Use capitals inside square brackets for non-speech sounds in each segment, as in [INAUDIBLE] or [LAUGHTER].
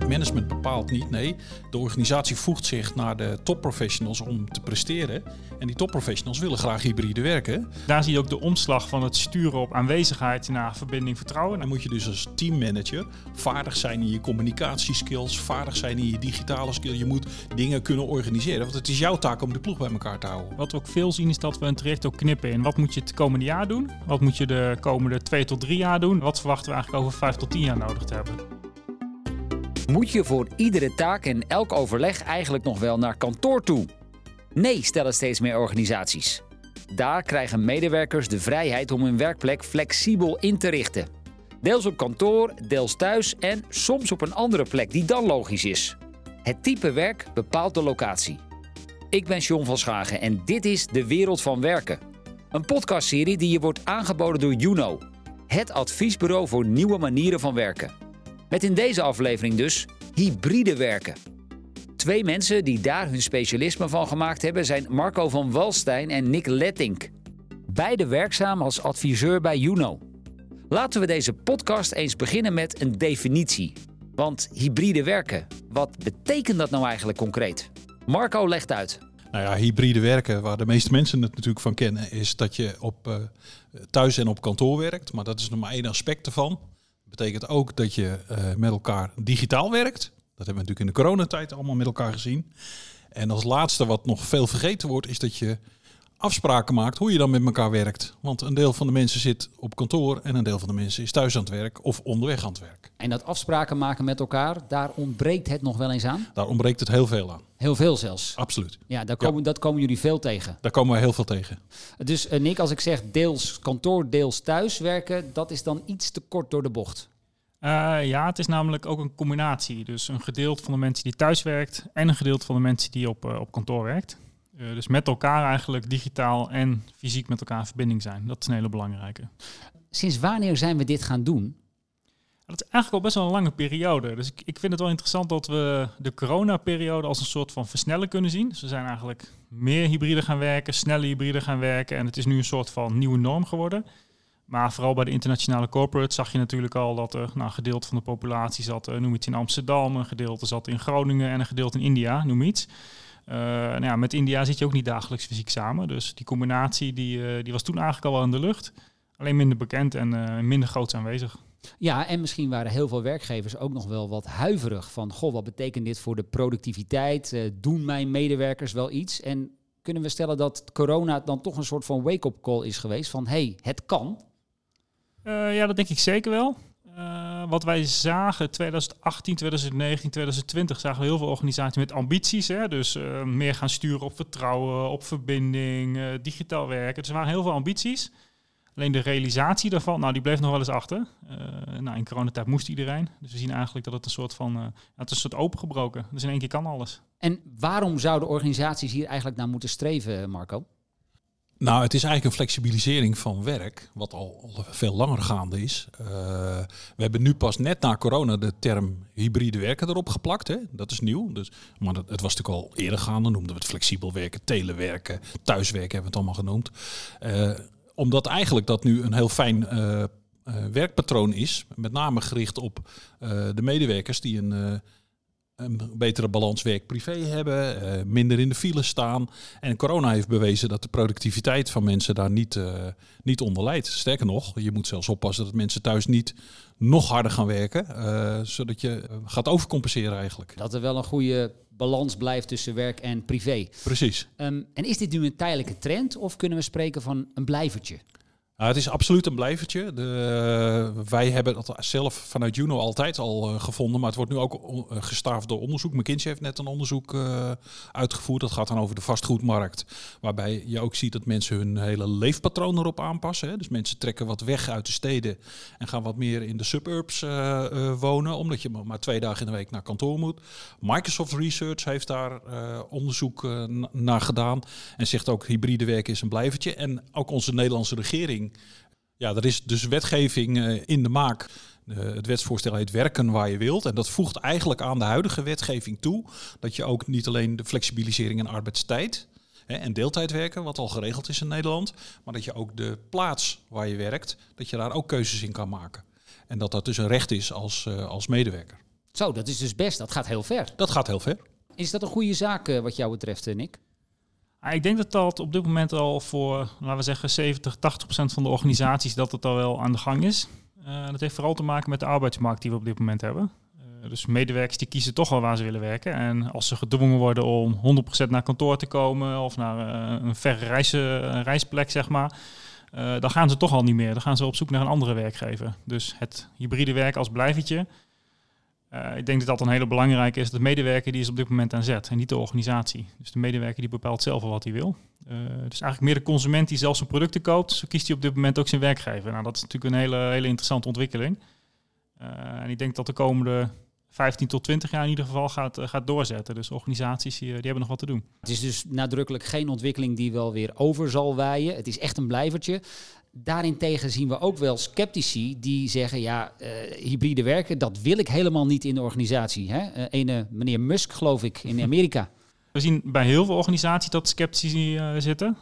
het management bepaalt niet. Nee, de organisatie voegt zich naar de topprofessionals om te presteren. En die topprofessionals willen graag hybride werken. Daar zie je ook de omslag van het sturen op aanwezigheid naar verbinding, vertrouwen. Dan moet je dus als teammanager vaardig zijn in je communicatieskills, vaardig zijn in je digitale skills. Je moet dingen kunnen organiseren, want het is jouw taak om de ploeg bij elkaar te houden. Wat we ook veel zien is dat we een traject ook knippen in. Wat moet je het komende jaar doen? Wat moet je de komende twee tot drie jaar doen? Wat verwachten we eigenlijk over vijf tot tien jaar nodig te hebben? Moet je voor iedere taak en elk overleg eigenlijk nog wel naar kantoor toe? Nee, stellen steeds meer organisaties. Daar krijgen medewerkers de vrijheid om hun werkplek flexibel in te richten. Deels op kantoor, deels thuis en soms op een andere plek die dan logisch is. Het type werk bepaalt de locatie. Ik ben John van Schagen en dit is De Wereld van Werken. Een podcastserie die je wordt aangeboden door Juno, het adviesbureau voor nieuwe manieren van werken. Met in deze aflevering dus hybride werken. Twee mensen die daar hun specialisme van gemaakt hebben zijn Marco van Walstein en Nick Lettink. Beide werkzaam als adviseur bij Juno. Laten we deze podcast eens beginnen met een definitie. Want hybride werken, wat betekent dat nou eigenlijk concreet? Marco legt uit. Nou ja, hybride werken, waar de meeste mensen het natuurlijk van kennen, is dat je op uh, thuis en op kantoor werkt. Maar dat is nog maar één aspect ervan. Betekent ook dat je uh, met elkaar digitaal werkt. Dat hebben we natuurlijk in de coronatijd allemaal met elkaar gezien. En als laatste, wat nog veel vergeten wordt, is dat je afspraken maakt hoe je dan met elkaar werkt. Want een deel van de mensen zit op kantoor en een deel van de mensen is thuis aan het werk of onderweg aan het werk. En dat afspraken maken met elkaar, daar ontbreekt het nog wel eens aan? Daar ontbreekt het heel veel aan. Heel veel zelfs? Absoluut. Ja, daar komen, dat komen jullie veel tegen? Daar komen wij heel veel tegen. Dus uh, Nick, als ik zeg deels kantoor, deels thuis werken, dat is dan iets te kort door de bocht? Uh, ja, het is namelijk ook een combinatie. Dus een gedeelte van de mensen die thuis werkt en een gedeelte van de mensen die op, uh, op kantoor werkt. Uh, dus met elkaar eigenlijk digitaal en fysiek met elkaar in verbinding zijn. Dat is een hele belangrijke. Sinds wanneer zijn we dit gaan doen? Dat is eigenlijk al best wel een lange periode. Dus ik, ik vind het wel interessant dat we de coronaperiode als een soort van versnellen kunnen zien. Dus we zijn eigenlijk meer hybride gaan werken, sneller hybride gaan werken. En het is nu een soort van nieuwe norm geworden. Maar vooral bij de internationale corporates zag je natuurlijk al dat er nou, een gedeelte van de populatie zat, noem iets in Amsterdam, een gedeelte zat in Groningen en een gedeelte in India, noem iets. Uh, nou ja, met India zit je ook niet dagelijks fysiek samen. Dus die combinatie die, uh, die was toen eigenlijk al wel in de lucht. Alleen minder bekend en uh, minder groots aanwezig. Ja, en misschien waren heel veel werkgevers ook nog wel wat huiverig van... goh, wat betekent dit voor de productiviteit? doen mijn medewerkers wel iets? En kunnen we stellen dat corona dan toch een soort van wake-up call is geweest... van hé, hey, het kan? ja, dat denk ik zeker wel. Uh, wat wij zagen 2018, 2019, 2020 zagen we heel veel organisaties met ambities. Hè? Dus uh, meer gaan sturen op vertrouwen, op verbinding, uh, digitaal werken. Dus er waren heel veel ambities. Alleen de realisatie daarvan, nou, die bleef nog wel eens achter. nou, in coronatijd moest iedereen. Dus we zien eigenlijk dat het een soort van, het is een soort opengebroken. Dus in één keer kan alles. En waarom zouden organisaties hier eigenlijk naar moeten streven, Marco? Nou, het is eigenlijk een flexibilisering van werk, wat al, veel langer gaande is. Uh, we hebben nu pas net na corona de term hybride werken erop geplakt. Hè? Dat is nieuw. Dus, maar dat, het was natuurlijk al eerder gaande, noemden we het flexibel werken, telewerken, thuiswerken hebben we het allemaal genoemd. Uh, omdat eigenlijk dat nu een heel fijn uh, werkpatroon is, met name gericht op de medewerkers die een een betere balans werk-privé hebben, uh, minder in de file staan. En corona heeft bewezen dat de productiviteit van mensen daar niet, uh, niet onder leidt. Sterker nog, je moet zelfs oppassen dat mensen thuis niet nog harder gaan werken, uh, zodat je gaat overcompenseren eigenlijk. Dat er wel een goede balans blijft tussen werk en privé. Precies. Um, en is dit nu een tijdelijke trend of kunnen we spreken van een blijvertje? Uh, het is absoluut een blijvertje. De, uh, wij hebben dat zelf vanuit Juno altijd al uh, gevonden, maar het wordt nu ook gestaafd door onderzoek. McKinsey heeft net een onderzoek uitgevoerd. Dat gaat dan over de vastgoedmarkt, waarbij je ook ziet dat mensen hun hele leefpatroon erop aanpassen. Hè. Dus mensen trekken wat weg uit de steden en gaan wat meer in de suburbs wonen, omdat je maar twee dagen in de week naar kantoor moet. Microsoft Research heeft daar onderzoek naar gedaan en zegt ook hybride werken is een blijvertje. En ook onze Nederlandse regering ja, er is dus wetgeving uh, in de maak. Uh, het wetsvoorstel heet werken waar je wilt. En dat voegt eigenlijk aan de huidige wetgeving toe dat je ook niet alleen de flexibilisering en arbeidstijd hè, en deeltijdwerken, wat al geregeld is in Nederland, maar dat je ook de plaats waar je werkt, dat je daar ook keuzes in kan maken. En dat dat dus een recht is als, uh, als medewerker. Zo, dat is dus best. Dat gaat heel ver. Dat gaat heel ver. Is dat een goede zaak wat jou betreft, Nick? Ah, ik denk dat dat op dit moment al voor, laten we zeggen, 70, 80 procent van de organisaties dat het al wel aan de gang is. Uh, dat heeft vooral te maken met de arbeidsmarkt die we op dit moment hebben. dus medewerkers die kiezen toch wel waar ze willen werken. En als ze gedwongen worden om 100% naar kantoor te komen of naar een verre reis, reisplek, zeg maar, dan gaan ze toch al niet meer. Dan gaan ze op zoek naar een andere werkgever. Dus het hybride werk als blijvertje. Uh, ik denk dat dat een hele belangrijke is. De medewerker die is op dit moment aan zet en niet de organisatie. Dus de medewerker die bepaalt zelf wat hij wil. Uh, dus eigenlijk meer de consument die zelf zijn producten koopt. Zo kiest hij op dit moment ook zijn werkgever. Nou, dat is natuurlijk een hele, hele interessante ontwikkeling. en ik denk dat de komende 15 tot 20 jaar in ieder geval gaat, gaat doorzetten. Dus organisaties die, die hebben nog wat te doen. Het is dus nadrukkelijk geen ontwikkeling die wel weer over zal waaien. Het is echt een blijvertje. Daarentegen zien we ook wel sceptici die zeggen: ja, uh, hybride werken, dat wil ik helemaal niet in de organisatie. Hè? Uh, ene meneer Musk, geloof ik, in Amerika. [LAUGHS] We zien bij heel veel organisaties dat sceptici uh, zitten.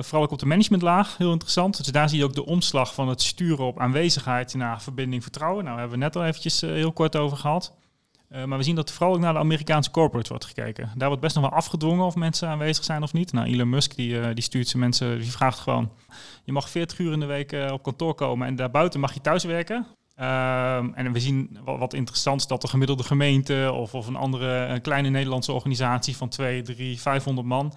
vooral ook op de managementlaag, heel interessant. Dus daar zie je ook de omslag van het sturen op aanwezigheid naar verbinding, vertrouwen. Nou, daar hebben we net al eventjes heel kort over gehad. Uh, maar we zien dat vooral ook naar de Amerikaanse corporate wordt gekeken. Daar wordt best nog wel afgedwongen of mensen aanwezig zijn of niet. Nou, Elon Musk die, uh, die stuurt zijn mensen, die vraagt gewoon: je mag 40 uur in de week uh, op kantoor komen en daarbuiten mag je thuiswerken. Ehm, en we zien wat, interessant is dat de gemiddelde gemeente of, of een andere kleine Nederlandse organisatie van 2, 3, 500 man,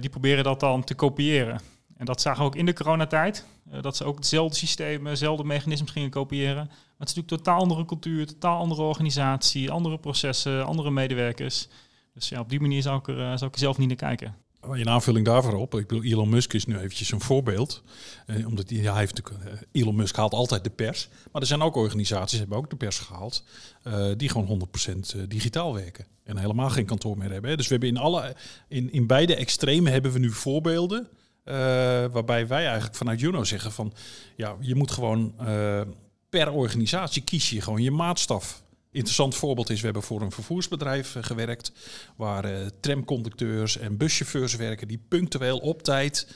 die proberen dat dan te kopiëren. En dat zagen we ook in de coronatijd. Dat ze ook dezelfde systemen, dezelfde mechanismes gingen kopiëren. Maar het is natuurlijk totaal andere cultuur, totaal andere organisatie, andere processen, andere medewerkers. Dus ja, op die manier zou ik er, uh, zou ik er zelf niet naar kijken. In aanvulling daarvoor op, ik bedoel, Elon Musk is nu eventjes een voorbeeld. Eh, omdat hij, ja, hij heeft eh, Elon Musk haalt altijd de pers. Maar er zijn ook organisaties, hebben ook de pers gehaald, uh, die gewoon 100% digitaal werken. En helemaal geen kantoor meer hebben. Hè. Dus we hebben in, alle, in, in beide extremen hebben we nu voorbeelden waarbij wij eigenlijk vanuit Juno zeggen van ja, je moet gewoon per organisatie kies je gewoon je maatstaf. Interessant voorbeeld is, we hebben voor een vervoersbedrijf uh, gewerkt, waar tramconducteurs en buschauffeurs werken die punctueel op tijd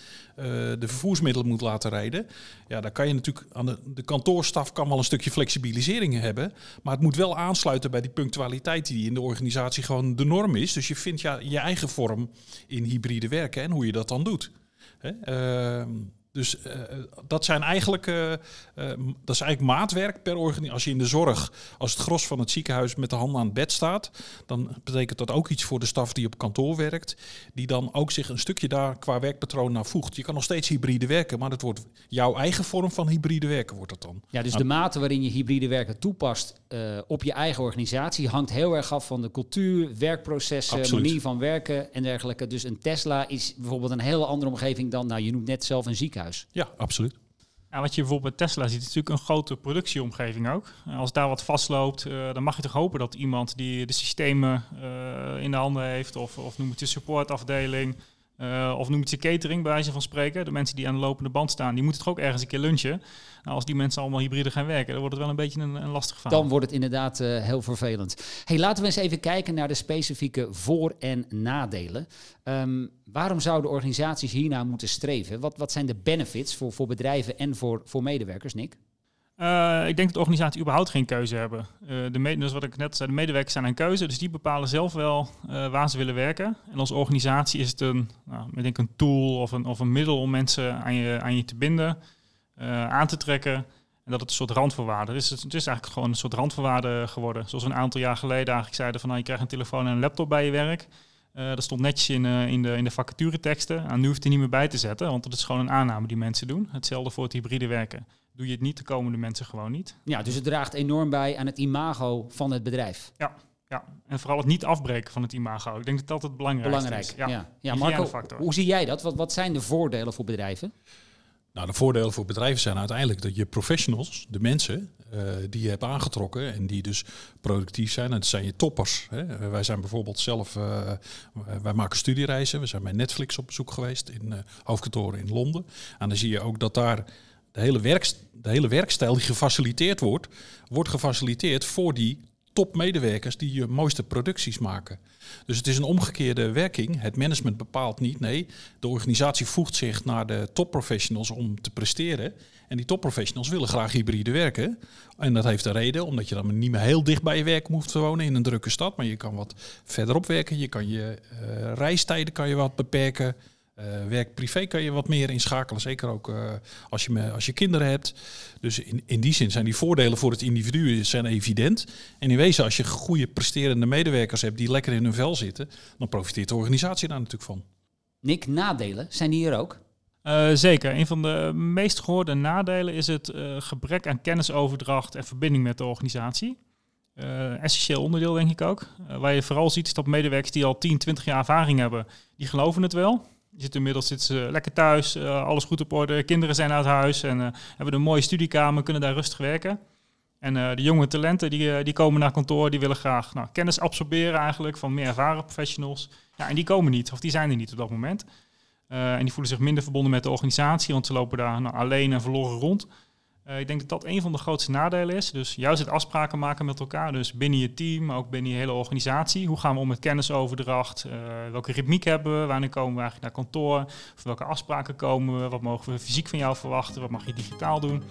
de vervoersmiddelen moet laten rijden. Ja, daar kan je natuurlijk aan de, de kantoorstaf kan wel een stukje flexibilisering hebben, maar het moet wel aansluiten bij die punctualiteit die in de organisatie gewoon de norm is. Dus je vindt ja, je eigen vorm in hybride werken en hoe je dat dan doet. Hè? Dus uh, dat zijn eigenlijk, uh, uh, dat is eigenlijk maatwerk per organisatie. Als je in de zorg, als het gros van het ziekenhuis met de handen aan het bed staat, dan betekent dat ook iets voor de staf die op kantoor werkt, die dan ook zich een stukje daar qua werkpatroon naar voegt. Je kan nog steeds hybride werken, maar dat wordt jouw eigen vorm van hybride werken wordt dat dan. Ja, dus de mate waarin je hybride werken toepast op je eigen organisatie hangt heel erg af van de cultuur, werkprocessen, Absoluut. manier van werken en dergelijke. Dus een Tesla is bijvoorbeeld een hele andere omgeving dan, nou je noemt net zelf een ziekenhuis. Ja, absoluut. Ja, wat je bijvoorbeeld bij Tesla ziet, is natuurlijk een grote productieomgeving ook. Als daar wat vastloopt, uh, dan mag je toch hopen dat iemand die de systemen uh, in de handen heeft, of, of noem het de supportafdeling, uh, of noem het je catering, bij wijze van spreken. De mensen die aan de lopende band staan, die moeten toch ook ergens een keer lunchen. Nou, als die mensen allemaal hybride gaan werken, dan wordt het wel een beetje een, een lastig verhaal. Dan wordt het inderdaad uh, heel vervelend. Hey, laten we eens even kijken naar de specifieke voor- en nadelen. Um, waarom zouden organisaties hiernaar moeten streven? Wat, wat zijn de benefits voor, voor bedrijven en voor, voor medewerkers, Nick? Uh, ik denk dat organisaties überhaupt geen keuze hebben. Uh, de dus wat ik net zei, de medewerkers zijn een keuze, dus die bepalen zelf wel uh, waar ze willen werken. En als organisatie is het een, nou, ik denk een tool of een, of een middel om mensen aan je, aan je te binden, aan te trekken. En dat het een soort randvoorwaarde is. Het is eigenlijk gewoon een soort randvoorwaarde geworden. Zoals een aantal jaar geleden eigenlijk zeiden van nou, je krijgt een telefoon en een laptop bij je werk. Dat stond netjes in, in, de, in de vacatureteksten. En nou, nu hoeft er niet meer bij te zetten, want dat is gewoon een aanname die mensen doen. Hetzelfde voor het hybride werken doe je het niet, de komende mensen gewoon niet. Ja, dus het draagt enorm bij aan het imago van het bedrijf. Ja, ja. en vooral het niet afbreken van het imago. Ik denk dat dat het belangrijkste Belangrijk, is. Ja, ja. ja Marco, hoe zie jij dat? Wat, wat zijn de voordelen voor bedrijven? Nou, de voordelen voor bedrijven zijn uiteindelijk dat je professionals, de mensen die je hebt aangetrokken en die dus productief zijn, en dat zijn je toppers. Hè. Wij zijn bijvoorbeeld zelf, uh, wij maken studiereizen. We zijn bij Netflix op bezoek geweest in uh, hoofdkantoren in Londen. En dan zie je ook dat daar de hele, de hele werkstijl die gefaciliteerd wordt, wordt gefaciliteerd voor die topmedewerkers die je mooiste producties maken. Dus het is een omgekeerde werking. Het management bepaalt niet. Nee, de organisatie voegt zich naar de topprofessionals om te presteren. En die topprofessionals willen graag hybride werken. En dat heeft een reden, omdat je dan niet meer heel dicht bij je werk hoeft te wonen in een drukke stad. Maar je kan wat verderop werken. Je kan je uh, reistijden kan je wat beperken. Uh, werk privé kan je wat meer inschakelen, zeker ook uh, als, je, als je kinderen hebt. Dus in, in die zin zijn die voordelen voor het individu zijn evident. En in wezen, als je goede presterende medewerkers hebt die lekker in hun vel zitten, dan profiteert de organisatie daar natuurlijk van. Nick, nadelen, zijn die hier ook? Uh, zeker. Een van de meest gehoorde nadelen is het gebrek aan kennisoverdracht en verbinding met de organisatie. essentieel onderdeel, denk ik ook. waar je vooral ziet, is dat medewerkers die al 10, 20 jaar ervaring hebben, die geloven het wel. Zit inmiddels zitten ze lekker thuis, uh, alles goed op orde, kinderen zijn uit huis en uh, hebben een mooie studiekamer, kunnen daar rustig werken. En uh, de jonge talenten die, die komen naar kantoor, die willen graag nou, kennis absorberen eigenlijk van meer ervaren professionals. Ja, en die komen niet, of die zijn er niet op dat moment. en die voelen zich minder verbonden met de organisatie, want ze lopen daar nou, alleen en verloren rond. Uh, ik denk dat dat een van de grootste nadelen is. Dus juist het afspraken maken met elkaar. Dus binnen je team, maar ook binnen je hele organisatie. Hoe gaan we om met kennisoverdracht? Uh, welke ritmiek hebben we? Wanneer komen we eigenlijk naar kantoor? Voor welke afspraken komen we? Wat mogen we fysiek van jou verwachten? Wat mag je digitaal doen?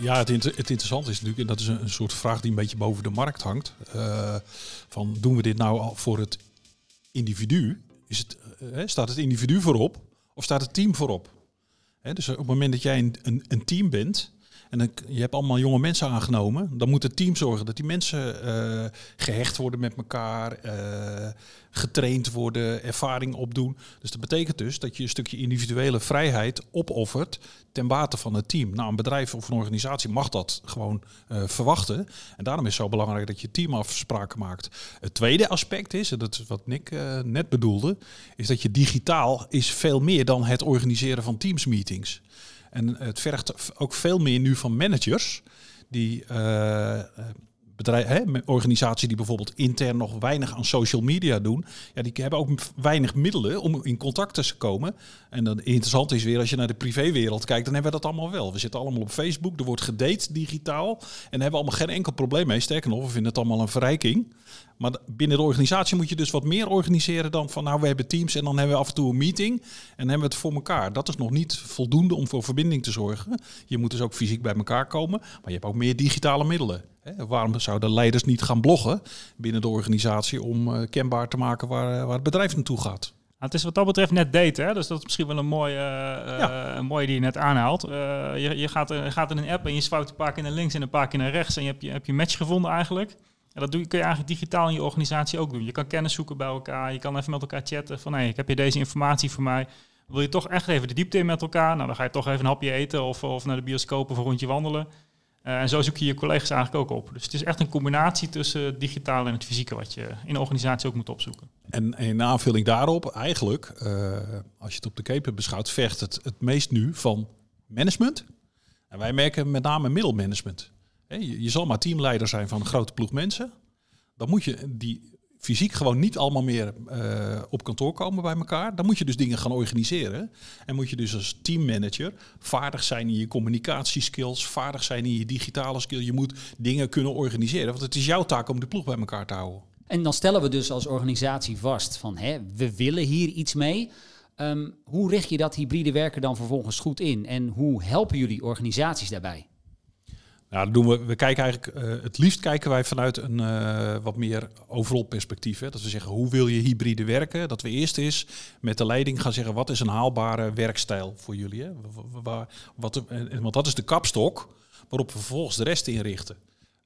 Ja, het, het interessante is natuurlijk, en dat is een, soort vraag die een beetje boven de markt hangt. Uh, van doen we dit nou al voor het individu? Is het, uh, staat het individu voorop of staat het team voorop? Hè, dus op het moment dat jij een, een team bent, en je hebt allemaal jonge mensen aangenomen. Dan moet het team zorgen dat die mensen uh, gehecht worden met elkaar, uh, getraind worden, ervaring opdoen. Dus dat betekent dus dat je een stukje individuele vrijheid opoffert ten bate van het team. Nou, een bedrijf of een organisatie mag dat gewoon uh, verwachten. En daarom is het zo belangrijk dat je teamafspraken maakt. Het tweede aspect is, en dat is wat Nick net bedoelde, is dat je digitaal is veel meer dan het organiseren van teamsmeetings. En het vergt ook veel meer nu van managers die uh, bedrijven, organisaties die bijvoorbeeld intern nog weinig aan social media doen, ja, die hebben ook weinig middelen om in contact te komen. En dan interessant is weer als je naar de privéwereld kijkt, dan hebben we dat allemaal wel. We zitten allemaal op Facebook, er wordt gedate digitaal en hebben allemaal geen enkel probleem mee. Sterker nog, we vinden het allemaal een verrijking. Maar binnen de organisatie moet je dus wat meer organiseren dan van nou we hebben teams en dan hebben we af en toe een meeting en hebben we het voor elkaar. Dat is nog niet voldoende om voor verbinding te zorgen. Je moet dus ook fysiek bij elkaar komen, maar je hebt ook meer digitale middelen. Hè? Waarom zouden leiders niet gaan bloggen binnen de organisatie om uh, kenbaar te maken waar, waar het bedrijf naartoe gaat? Nou, het is wat dat betreft net daten, hè? dus dat is misschien wel een mooie, uh, ja. een mooie die je net aanhaalt. Uh, je, je, gaat, je gaat in een app en je swipe een paar keer naar links en een paar keer naar rechts en je hebt je, heb je match gevonden eigenlijk. En dat doe, kun je eigenlijk digitaal in je organisatie ook doen. Je kan kennis zoeken bij elkaar, je kan even met elkaar chatten van hey, ik heb je deze informatie voor mij. Wil je toch echt even de diepte in met elkaar? Nou, dan ga je toch even een hapje eten of, of naar de bioscoop of een rondje wandelen. Uh, en zo zoek je je collega's eigenlijk ook op. Dus het is echt een combinatie tussen het en het fysieke wat je in een organisatie ook moet opzoeken. En in aanvulling daarop, eigenlijk, uh, als je het op de keper beschouwt, vergt het het meest nu van management. En wij merken met name middelmanagement. Je, je zal maar teamleider zijn van een grote ploeg mensen. Dan moet je die fysiek gewoon niet allemaal meer uh, op kantoor komen bij elkaar. Dan moet je dus dingen gaan organiseren. En moet je dus als teammanager vaardig zijn in je communicatieskills, vaardig zijn in je digitale skills. Je moet dingen kunnen organiseren. Want het is jouw taak om de ploeg bij elkaar te houden. En dan stellen we dus als organisatie vast van hè, we willen hier iets mee. Um, hoe richt je dat hybride werken dan vervolgens goed in? En hoe helpen jullie organisaties daarbij? Nou, dat doen we. We kijken eigenlijk, uh, het liefst kijken wij vanuit een uh, wat meer overal perspectief. Hè? Dat we zeggen, hoe wil je hybride werken? Dat we eerst eens met de leiding gaan zeggen, wat is een haalbare werkstijl voor jullie? Hè? Waar, wat, want dat is de kapstok waarop we vervolgens de rest inrichten.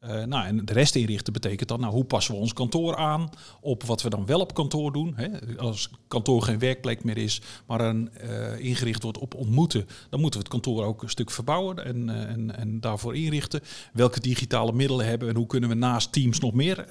Uh, nou, en de rest inrichten betekent dan, nou, hoe passen we ons kantoor aan op wat we dan wel op kantoor doen? Hè? Als kantoor geen werkplek meer is, maar een, uh, ingericht wordt op ontmoeten, dan moeten we het kantoor ook een stuk verbouwen en, uh, en, en daarvoor inrichten. Welke digitale middelen hebben en hoe kunnen we naast Teams nog meer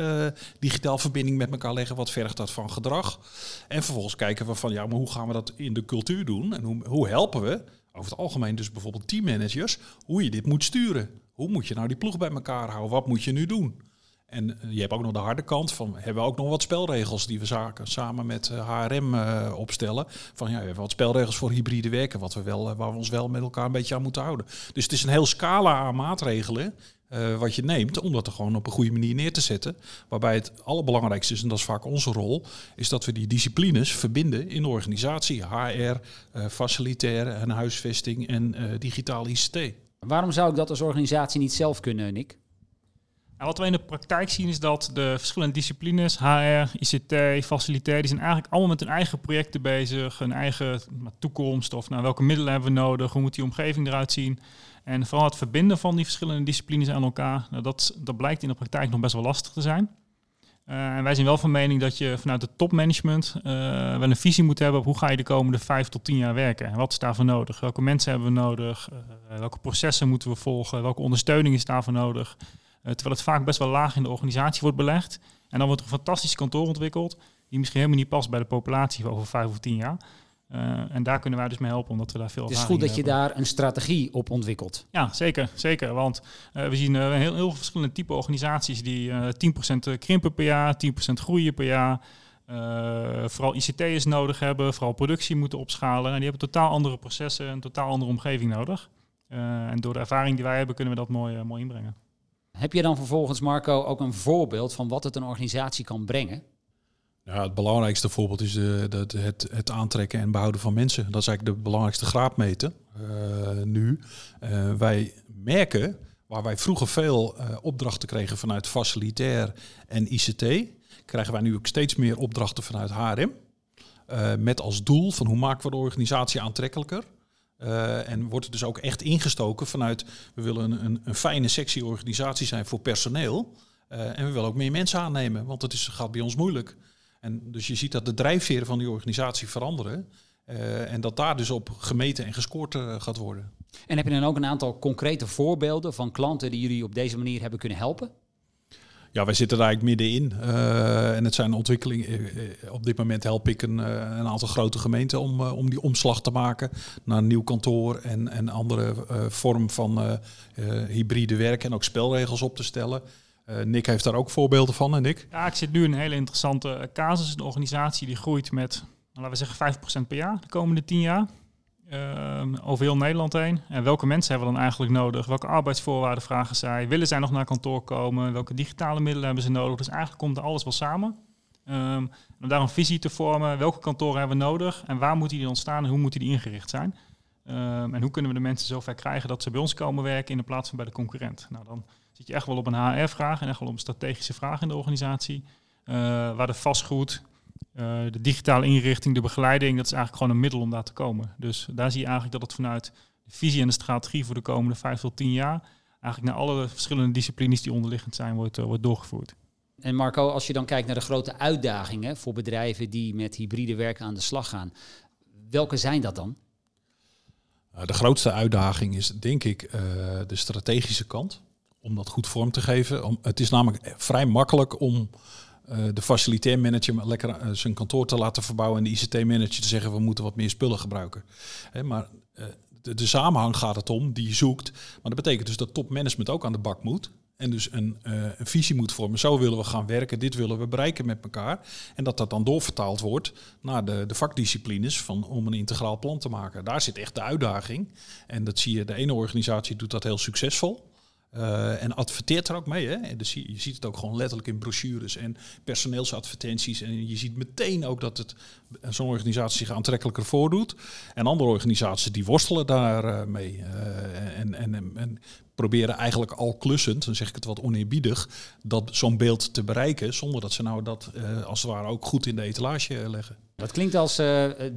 digitaal verbinding met elkaar leggen? Wat vergt dat van gedrag? En vervolgens kijken we van, ja, maar hoe gaan we dat in de cultuur doen? En hoe, hoe helpen we over het algemeen dus bijvoorbeeld teammanagers, hoe je dit moet sturen? Hoe moet je nou die ploeg bij elkaar houden? Wat moet je nu doen? En je hebt ook nog de harde kant van, hebben we ook nog wat spelregels die we zaken, samen met HRM opstellen. Van ja, we hebben wat spelregels voor hybride werken, wat we wel, waar we ons wel met elkaar een beetje aan moeten houden. Dus het is een heel scala aan maatregelen uh, wat je neemt, om dat er gewoon op een goede manier neer te zetten. Waarbij het allerbelangrijkste is, en dat is vaak onze rol, is dat we die disciplines verbinden in de organisatie. HR, uh, eh, facilitair en huisvesting en uh, digitaal ICT. Waarom zou ik dat als organisatie niet zelf kunnen, Nick? Nou, wat we in de praktijk zien is dat de verschillende disciplines, HR, ICT, facilitair, die zijn eigenlijk allemaal met hun eigen projecten bezig, hun eigen toekomst of nou, welke middelen hebben we nodig, hoe moet die omgeving eruit zien. En vooral het verbinden van die verschillende disciplines aan elkaar, nou, dat, dat blijkt in de praktijk nog best wel lastig te zijn. Uh, en wij zijn wel van mening dat je vanuit het topmanagement uh, wel een visie moet hebben op hoe ga je de komende vijf tot tien jaar werken. En wat is daarvoor nodig? Welke mensen hebben we nodig? Uh, welke processen moeten we volgen? Welke ondersteuning is daarvoor nodig? terwijl het vaak best wel laag in de organisatie wordt belegd. En dan wordt er een fantastisch kantoor ontwikkeld, die misschien helemaal niet past bij de populatie over vijf of tien jaar. Uh, en daar kunnen wij dus mee helpen, omdat we daar veel Het is goed dat je daar een strategie op ontwikkelt. Ja, zeker. zeker want uh, we zien uh, heel, heel veel verschillende type organisaties die 10% krimpen per jaar, 10% groeien per jaar. vooral ICT'ers nodig hebben, vooral productie moeten opschalen. En die hebben totaal andere processen, een totaal andere omgeving nodig. en door de ervaring die wij hebben, kunnen we dat mooi, mooi inbrengen. Heb je dan vervolgens, Marco, ook een voorbeeld van wat het een organisatie kan brengen? Ja, het belangrijkste voorbeeld is de, het, het aantrekken en behouden van mensen. Dat is eigenlijk de belangrijkste graadmeter uh, nu. Uh, wij merken, waar wij vroeger veel uh, opdrachten kregen vanuit facilitair en ICT, krijgen wij nu ook steeds meer opdrachten vanuit HRM. met als doel van hoe maken we de organisatie aantrekkelijker. en wordt het dus ook echt ingestoken vanuit, we willen een, een, een fijne sexy organisatie zijn voor personeel. en we willen ook meer mensen aannemen, want het is, gaat bij ons moeilijk. En dus je ziet dat de drijfveren van die organisatie veranderen. Uh, en dat daar dus op gemeten en gescoord uh, gaat worden. En heb je dan ook een aantal concrete voorbeelden van klanten die jullie op deze manier hebben kunnen helpen? Ja, wij zitten daar eigenlijk middenin. Uh, en het zijn ontwikkelingen. op dit moment help ik een, een aantal grote gemeenten om, om die omslag te maken naar een nieuw kantoor en, en andere vorm van hybride werken en ook spelregels op te stellen. Uh, Nick heeft daar ook voorbeelden van, en Nick? Ja, ik zit nu in een hele interessante eh, casus. Een organisatie die groeit met, laten we zeggen, 5% per jaar de komende 10 jaar. Uh, over heel Nederland heen. En welke mensen hebben we dan eigenlijk nodig? Welke arbeidsvoorwaarden vragen zij? Willen zij nog naar kantoor komen? Welke digitale middelen hebben ze nodig? Dus eigenlijk komt er alles wel samen. Um, om daar een visie te vormen. Welke kantoren hebben we nodig? En waar moeten die ontstaan? En hoe moeten die ingericht zijn? Um, en hoe kunnen we de mensen zover krijgen dat ze bij ons komen werken in plaats van bij de concurrent? Nou, dan zit je echt wel op een HR-vraag en echt wel op een strategische vraag in de organisatie. Uh, waar de vastgoed, uh, de digitale inrichting, de begeleiding, dat is eigenlijk gewoon een middel om daar te komen. Dus daar zie je eigenlijk dat het vanuit de visie en de strategie voor de komende vijf tot tien jaar eigenlijk naar alle verschillende disciplines die onderliggend zijn, wordt, uh, wordt doorgevoerd. En Marco, als je dan kijkt naar de grote uitdagingen voor bedrijven die met hybride werken aan de slag gaan, welke zijn dat dan? De grootste uitdaging is denk ik de strategische kant om dat goed vorm te geven. Het is namelijk vrij makkelijk om uh, de facilitair manager lekker uh, zijn kantoor te laten verbouwen en de ICT-manager te zeggen we moeten wat meer spullen gebruiken. Hè, maar uh, de, de, samenhang gaat het om die je zoekt. Maar dat betekent dus dat topmanagement ook aan de bak moet. En dus een, een, visie moet vormen. Zo willen we gaan werken, dit willen we bereiken met elkaar. En dat dat dan doorvertaald wordt naar de, de vakdisciplines van, om een integraal plan te maken. Daar zit echt de uitdaging. En dat zie je, de ene organisatie doet dat heel succesvol. Uh, en adverteert er ook mee. Hè? Dus je, ziet het ook gewoon letterlijk in brochures en personeelsadvertenties. En je ziet meteen ook dat het zo'n organisatie zich aantrekkelijker voordoet. En andere organisaties die worstelen daarmee. Uh, mee, uh, en, en, en, proberen eigenlijk al klussend, dan zeg ik het wat oneerbiedig, dat zo'n beeld te bereiken. Zonder dat ze nou dat als het ware ook goed in de etalage leggen. Dat klinkt als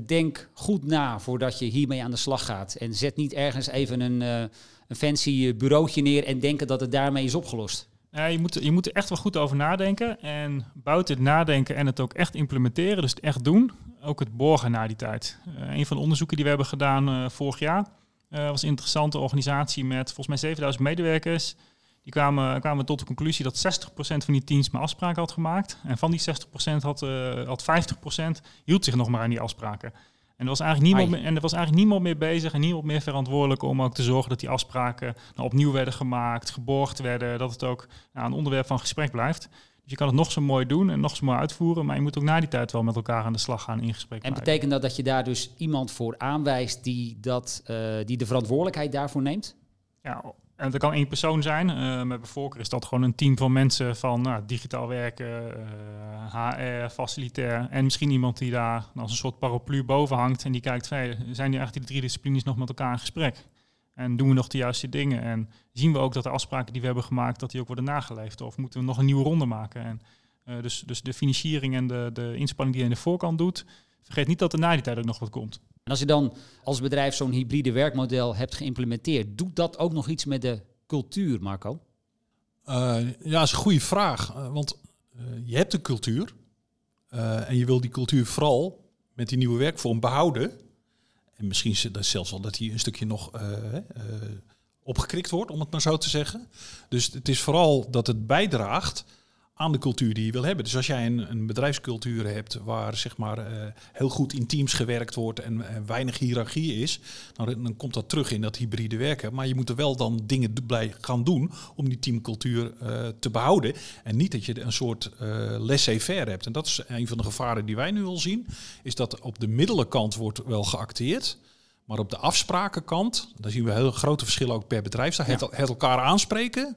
denk goed na voordat je hiermee aan de slag gaat. En zet niet ergens even een een fancy eh, bureautje neer en denken dat het daarmee is opgelost. Ja, je, moet, je moet er echt wel goed over nadenken. En buiten het nadenken en het ook echt implementeren, dus het echt doen, ook het borgen na die tijd. Uh, een van de onderzoeken die we hebben gedaan uh, vorig jaar uh, was een interessante organisatie met volgens mij 7000 medewerkers. Die kwamen, kwamen tot de conclusie dat 60% van die teams maar afspraken had gemaakt. En van die 60% had, had 50% hield zich nog maar aan die afspraken. En er, was eigenlijk niemand meer, en er was eigenlijk niemand meer bezig en niemand meer verantwoordelijk om ook te zorgen dat die afspraken nou, opnieuw werden gemaakt, geborgd werden, dat het ook nou, een onderwerp van gesprek blijft. Dus je kan het nog zo mooi doen en nog zo mooi uitvoeren, maar je moet ook na die tijd wel met elkaar aan de slag gaan in gesprek. En betekent dat dat je daar dus iemand voor aanwijst die, dat, uh, die de verantwoordelijkheid daarvoor neemt? Ja, en dat kan één persoon zijn. Uh, met bijvoorbeeld is dat gewoon een team van mensen van nou, digitaal werken, HR, facilitair. En misschien iemand die daar als een soort paraplu boven hangt en die kijkt, zijn die eigenlijk die drie disciplines nog met elkaar in gesprek? En doen we nog de juiste dingen? En zien we ook dat de afspraken die we hebben gemaakt, dat die ook worden nageleefd? Of moeten we nog een nieuwe ronde maken? En, uh, dus, dus de financiering en de, de inspanning die je aan de voorkant doet, vergeet niet dat er na die tijd ook nog wat komt. En als je dan als bedrijf zo'n hybride werkmodel hebt geïmplementeerd, doet dat ook nog iets met de cultuur, Marco? Uh, ja, is een goede vraag. Uh, want uh, je hebt een cultuur. en je wil die cultuur vooral met die nieuwe werkvorm behouden. En misschien zelfs al dat die een stukje nog opgekrikt wordt, om het maar zo te zeggen. Dus het is vooral dat het bijdraagt aan de cultuur die je wil hebben. Dus als jij een, een bedrijfscultuur hebt waar zeg maar uh, heel goed in teams gewerkt wordt en, weinig hiërarchie is, nou, dan komt dat terug in dat hybride werken. Maar je moet er wel dan dingen blij gaan doen om die teamcultuur uh, te behouden. En niet dat je een soort uh, laissez-faire hebt. En dat is een van de gevaren die wij nu al zien, is dat op de middelenkant wordt wel geacteerd. Maar op de afsprakenkant, dan zien we heel grote verschillen ook per bedrijf. Ja. Het, het elkaar aanspreken,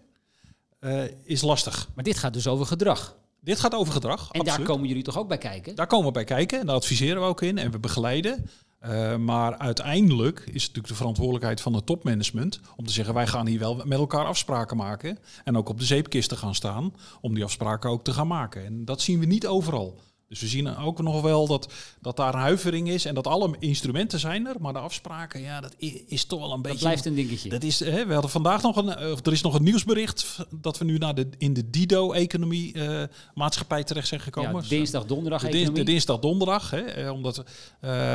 uh, is lastig. Maar dit gaat dus over gedrag. Dit gaat over gedrag. En absoluut. daar komen jullie toch ook bij kijken? Daar komen we bij kijken en daar adviseren we ook in en we begeleiden. Uh, maar uiteindelijk is het natuurlijk de verantwoordelijkheid van het topmanagement om te zeggen wij gaan hier wel met elkaar afspraken maken en ook op de zeepkisten gaan staan om die afspraken ook te gaan maken. En dat zien we niet overal. Dus we zien ook nog wel dat, dat daar een huivering is en dat alle instrumenten zijn er, maar de afspraken, ja, dat is toch wel een beetje. Dat blijft een dingetje. Dat is, hè, we hadden vandaag nog een, of er is nog een nieuwsbericht dat we nu naar de, in de Dido-economie uh, maatschappij terecht zijn gekomen. Ja, dinsdag, donderdag. De, dins, de dinsdag, donderdag, hè, omdat uh,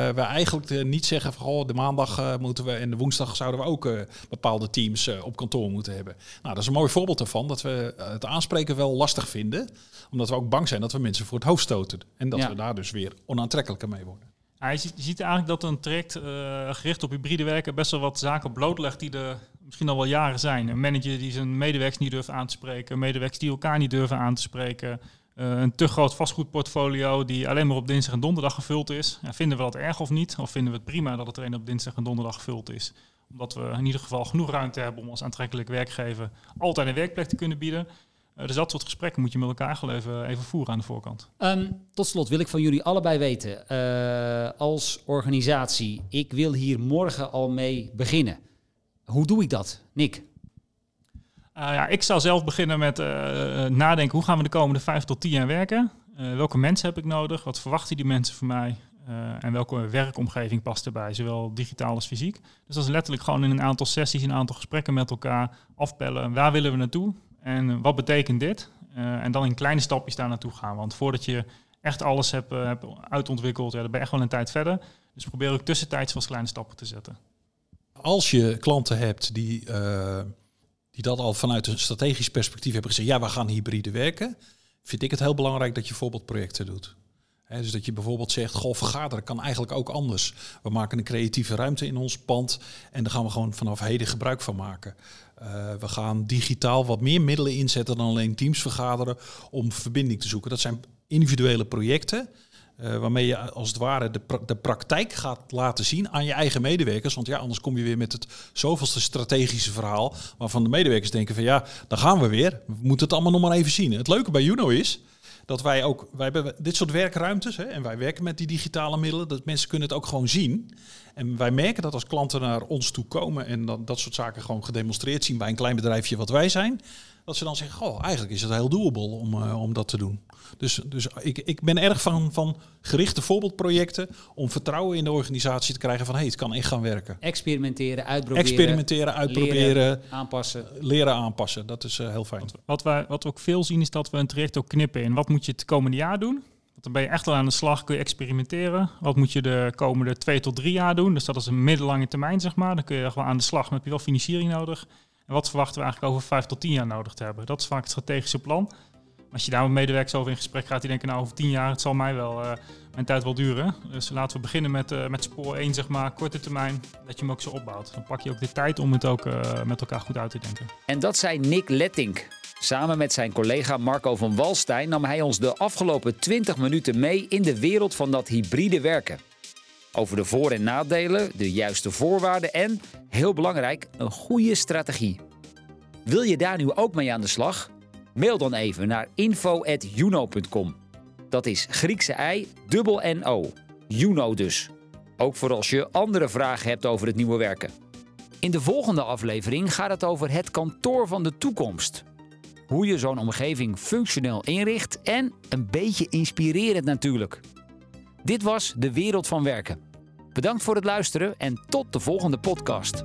we eigenlijk uh, niet zeggen van oh, de maandag moeten we en de woensdag zouden we ook bepaalde teams op kantoor moeten hebben. Nou, dat is een mooi voorbeeld ervan dat we het aanspreken wel lastig vinden, omdat we ook bang zijn dat we mensen voor het hoofd stoten. En dat ja. we daar dus weer onaantrekkelijker mee worden. Ja, je, ziet, je, ziet, eigenlijk dat een traject uh, gericht op hybride werken best wel wat zaken blootlegt die er misschien al wel jaren zijn. Een manager die zijn medewerkers niet durft aan te spreken, medewerkers die elkaar niet durven aan te spreken. Uh, een te groot vastgoedportfolio die alleen maar op dinsdag en donderdag gevuld is. Ja, vinden we dat erg of niet? Of vinden we het prima dat het alleen op dinsdag en donderdag gevuld is? Omdat we in ieder geval genoeg ruimte hebben om als aantrekkelijk werkgever altijd een werkplek te kunnen bieden. Uh, dus dat soort gesprekken moet je met elkaar gewoon even, even voeren aan de voorkant. Um, tot slot wil ik van jullie allebei weten, uh, als organisatie, ik wil hier morgen al mee beginnen. Hoe doe ik dat, Nick? Uh, ja, ik zou zelf beginnen met nadenken, hoe gaan we de komende vijf tot tien jaar werken? welke mensen heb ik nodig? Wat verwachten die mensen van mij? en welke werkomgeving past erbij, zowel digitaal als fysiek? Dus dat is letterlijk gewoon in een aantal sessies, een aantal gesprekken met elkaar afpellen. Waar willen we naartoe? En wat betekent dit? Uh, en dan in kleine stapjes daar naartoe gaan. Want voordat je echt alles hebt, uh, hebt uitontwikkeld, ja, dan ben je echt wel een tijd verder. Dus probeer ook tussentijds wel kleine stappen te zetten. Als je klanten hebt die, die dat al vanuit een strategisch perspectief hebben gezegd, ja, we gaan hybride werken, vind ik het heel belangrijk dat je voorbeeldprojecten doet. Dus dat je bijvoorbeeld zegt, goh, vergaderen kan eigenlijk ook anders. We maken een creatieve ruimte in ons pand en daar gaan we gewoon vanaf heden gebruik van maken. Uh, we gaan digitaal wat meer middelen inzetten dan alleen teams vergaderen om verbinding te zoeken. Dat zijn individuele projecten. Uh, waarmee je als het ware de, de praktijk gaat laten zien aan je eigen medewerkers. Want ja, anders kom je weer met het zoveelste strategische verhaal. Waarvan de medewerkers denken van ja, dan gaan we weer. We moeten het allemaal nog maar even zien. Het leuke bij Juno is dat wij ook, wij hebben dit soort werkruimtes hè, en wij werken met die digitale middelen, dat mensen kunnen het ook gewoon zien. En wij merken dat als klanten naar ons toe komen en dat, dat soort zaken gewoon gedemonstreerd zien bij een klein bedrijfje wat wij zijn, dat ze dan zeggen, goh, eigenlijk is het heel doable om, uh, om dat te doen. Dus, dus ik, ik ben erg van, van gerichte voorbeeldprojecten om vertrouwen in de organisatie te krijgen van, hé, hey, het kan echt gaan werken. Experimenteren, uitproberen. Experimenteren, uitproberen. Leren, aanpassen. Leren aanpassen, dat is uh, heel fijn. Wat, wij, wat we ook veel zien is dat we een traject ook knippen in. Wat moet je het komende jaar doen? Dan ben je echt wel aan de slag, kun je experimenteren. Wat moet je de komende twee tot drie jaar doen? Dus dat is een middellange termijn, zeg maar. Dan kun je echt wel aan de slag, maar heb je wel financiering nodig. En wat verwachten we eigenlijk over vijf tot tien jaar nodig te hebben? Dat is vaak het strategische plan. Als je daar met medewerkers over in gesprek gaat, die denken nou over tien jaar, het zal mij wel, uh, mijn tijd wel duren. Dus laten we beginnen met, uh, met spoor 1, zeg maar, korte termijn, dat je hem ook zo opbouwt. Dan pak je ook de tijd om het ook uh, met elkaar goed uit te denken. En dat zei Nick Lettink. Samen met zijn collega Marco van Walstein nam hij ons de afgelopen 20 minuten mee in de wereld van dat hybride werken. Over de voor- en nadelen, de juiste voorwaarden en, heel belangrijk, een goede strategie. Wil je daar nu ook mee aan de slag? Mail dan even naar info.juno.com. Dat is Griekse ei, dubbel N-O. Juno dus. Ook voor als je andere vragen hebt over het nieuwe werken. In de volgende aflevering gaat het over het kantoor van de toekomst. Hoe je zo'n omgeving functioneel inricht en een beetje inspirerend natuurlijk. Dit was De Wereld van Werken. Bedankt voor het luisteren en tot de volgende podcast.